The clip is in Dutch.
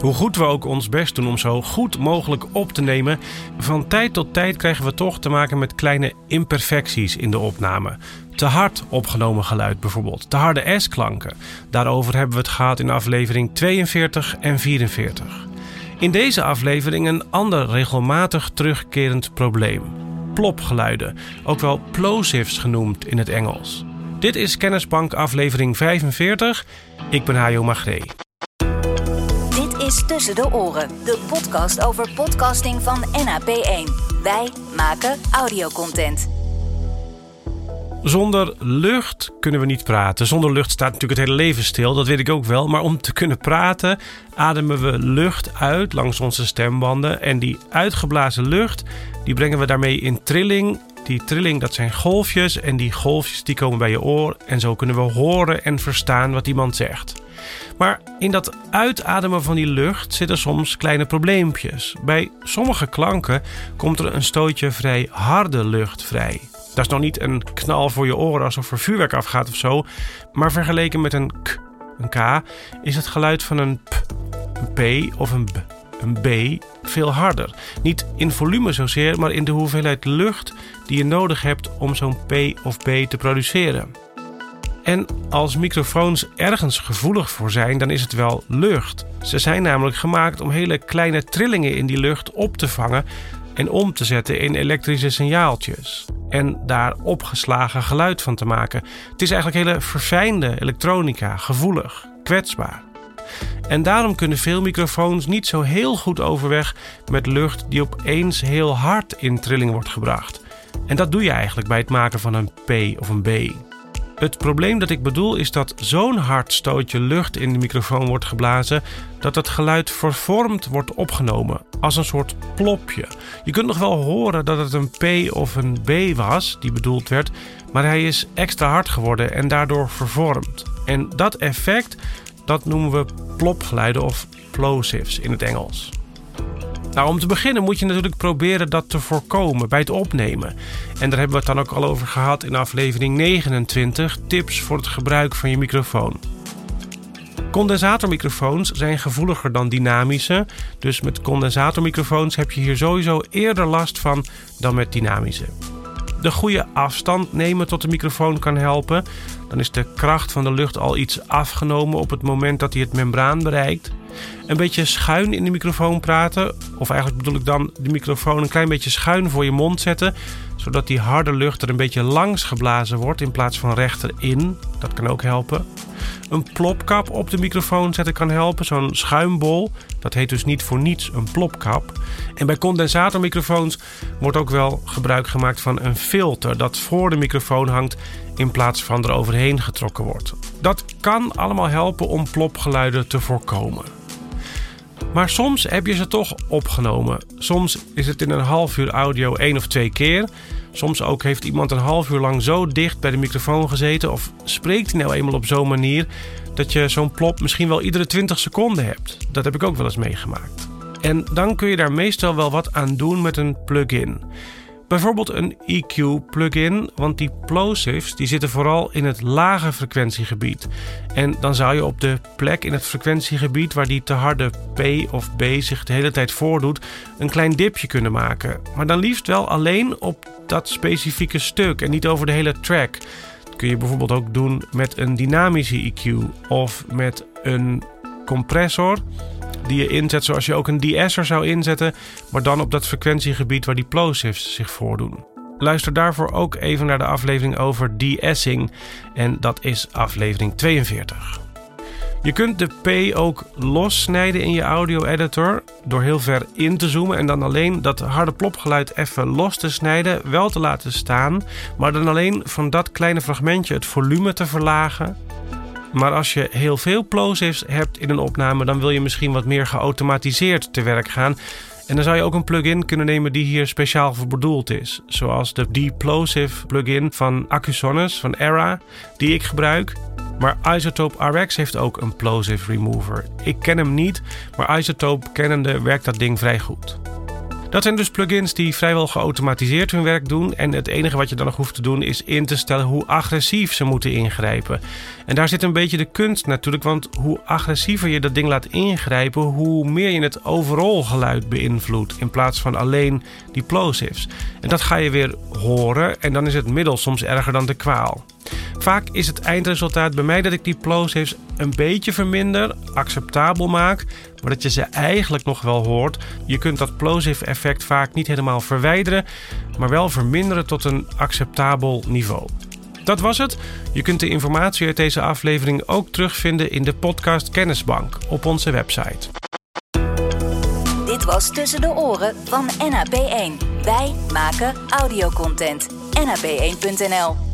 Hoe goed we ook ons best doen om zo goed mogelijk op te nemen, van tijd tot tijd krijgen we toch te maken met kleine imperfecties in de opname. Te hard opgenomen geluid bijvoorbeeld, te harde S-klanken. Daarover hebben we het gehad in aflevering 42 en 44. In deze aflevering een ander regelmatig terugkerend probleem: plopgeluiden, ook wel plosives genoemd in het Engels. Dit is Kennisbank aflevering 45. Ik ben Hajo Magree is Tussen de Oren, de podcast over podcasting van NAP1. Wij maken audiocontent. Zonder lucht kunnen we niet praten. Zonder lucht staat natuurlijk het hele leven stil, dat weet ik ook wel. Maar om te kunnen praten ademen we lucht uit langs onze stembanden. En die uitgeblazen lucht, die brengen we daarmee in trilling. Die trilling, dat zijn golfjes. En die golfjes die komen bij je oor. En zo kunnen we horen en verstaan wat iemand zegt. Maar in dat uitademen van die lucht zitten soms kleine probleempjes. Bij sommige klanken komt er een stootje vrij harde lucht vrij. Dat is nog niet een knal voor je oren alsof er vuurwerk afgaat of zo. Maar vergeleken met een k, een k, is het geluid van een p, een p of een b, een b veel harder. Niet in volume zozeer, maar in de hoeveelheid lucht die je nodig hebt om zo'n p of b te produceren. En als microfoons ergens gevoelig voor zijn, dan is het wel lucht. Ze zijn namelijk gemaakt om hele kleine trillingen in die lucht op te vangen en om te zetten in elektrische signaaltjes. En daar opgeslagen geluid van te maken. Het is eigenlijk hele verfijnde elektronica, gevoelig, kwetsbaar. En daarom kunnen veel microfoons niet zo heel goed overweg met lucht die opeens heel hard in trilling wordt gebracht. En dat doe je eigenlijk bij het maken van een P of een B. Het probleem dat ik bedoel is dat zo'n hard stootje lucht in de microfoon wordt geblazen dat het geluid vervormd wordt opgenomen als een soort plopje. Je kunt nog wel horen dat het een P of een B was die bedoeld werd, maar hij is extra hard geworden en daardoor vervormd. En dat effect dat noemen we plopgeluiden of plosives in het Engels. Nou, om te beginnen moet je natuurlijk proberen dat te voorkomen bij het opnemen. En daar hebben we het dan ook al over gehad in aflevering 29: tips voor het gebruik van je microfoon. Condensatormicrofoons zijn gevoeliger dan dynamische, dus met condensatormicrofoons heb je hier sowieso eerder last van dan met dynamische. De goede afstand nemen tot de microfoon kan helpen. Dan is de kracht van de lucht al iets afgenomen op het moment dat hij het membraan bereikt een beetje schuin in de microfoon praten. Of eigenlijk bedoel ik dan de microfoon een klein beetje schuin voor je mond zetten. Zodat die harde lucht er een beetje langs geblazen wordt in plaats van rechterin. Dat kan ook helpen. Een plopkap op de microfoon zetten kan helpen. Zo'n schuimbol. Dat heet dus niet voor niets een plopkap. En bij condensatormicrofoons wordt ook wel gebruik gemaakt van een filter dat voor de microfoon hangt in plaats van er overheen getrokken wordt. Dat kan allemaal helpen om plopgeluiden te voorkomen. Maar soms heb je ze toch opgenomen. Soms is het in een half uur audio één of twee keer. Soms ook heeft iemand een half uur lang zo dicht bij de microfoon gezeten of spreekt hij nou eenmaal op zo'n manier dat je zo'n plop misschien wel iedere 20 seconden hebt. Dat heb ik ook wel eens meegemaakt. En dan kun je daar meestal wel wat aan doen met een plugin. Bijvoorbeeld een EQ-plugin, want die plosives die zitten vooral in het lage frequentiegebied. En dan zou je op de plek in het frequentiegebied waar die te harde P of B zich de hele tijd voordoet, een klein dipje kunnen maken. Maar dan liefst wel alleen op dat specifieke stuk en niet over de hele track. Dat kun je bijvoorbeeld ook doen met een dynamische EQ of met een compressor die je inzet zoals je ook een de-esser zou inzetten, maar dan op dat frequentiegebied waar die plosives zich voordoen. Luister daarvoor ook even naar de aflevering over de-essing en dat is aflevering 42. Je kunt de P ook lossnijden in je audio-editor door heel ver in te zoomen en dan alleen dat harde plopgeluid even los te snijden, wel te laten staan, maar dan alleen van dat kleine fragmentje het volume te verlagen maar als je heel veel plosives hebt in een opname, dan wil je misschien wat meer geautomatiseerd te werk gaan. En dan zou je ook een plugin kunnen nemen die hier speciaal voor bedoeld is. Zoals de Deplosive plugin van Acusonus van Era, die ik gebruik. Maar Isotope RX heeft ook een plosive remover. Ik ken hem niet, maar Isotope kennende werkt dat ding vrij goed. Dat zijn dus plugins die vrijwel geautomatiseerd hun werk doen. En het enige wat je dan nog hoeft te doen is in te stellen hoe agressief ze moeten ingrijpen. En daar zit een beetje de kunst natuurlijk, want hoe agressiever je dat ding laat ingrijpen, hoe meer je het overal geluid beïnvloedt. In plaats van alleen die plosives. En dat ga je weer horen en dan is het middel soms erger dan de kwaal. Vaak is het eindresultaat bij mij dat ik die plosives een beetje verminder, acceptabel maak, maar dat je ze eigenlijk nog wel hoort. Je kunt dat plosive effect vaak niet helemaal verwijderen, maar wel verminderen tot een acceptabel niveau. Dat was het. Je kunt de informatie uit deze aflevering ook terugvinden in de podcast Kennisbank op onze website. Dit was Tussen de Oren van NAP1. Wij maken audiocontent. NAP1.nl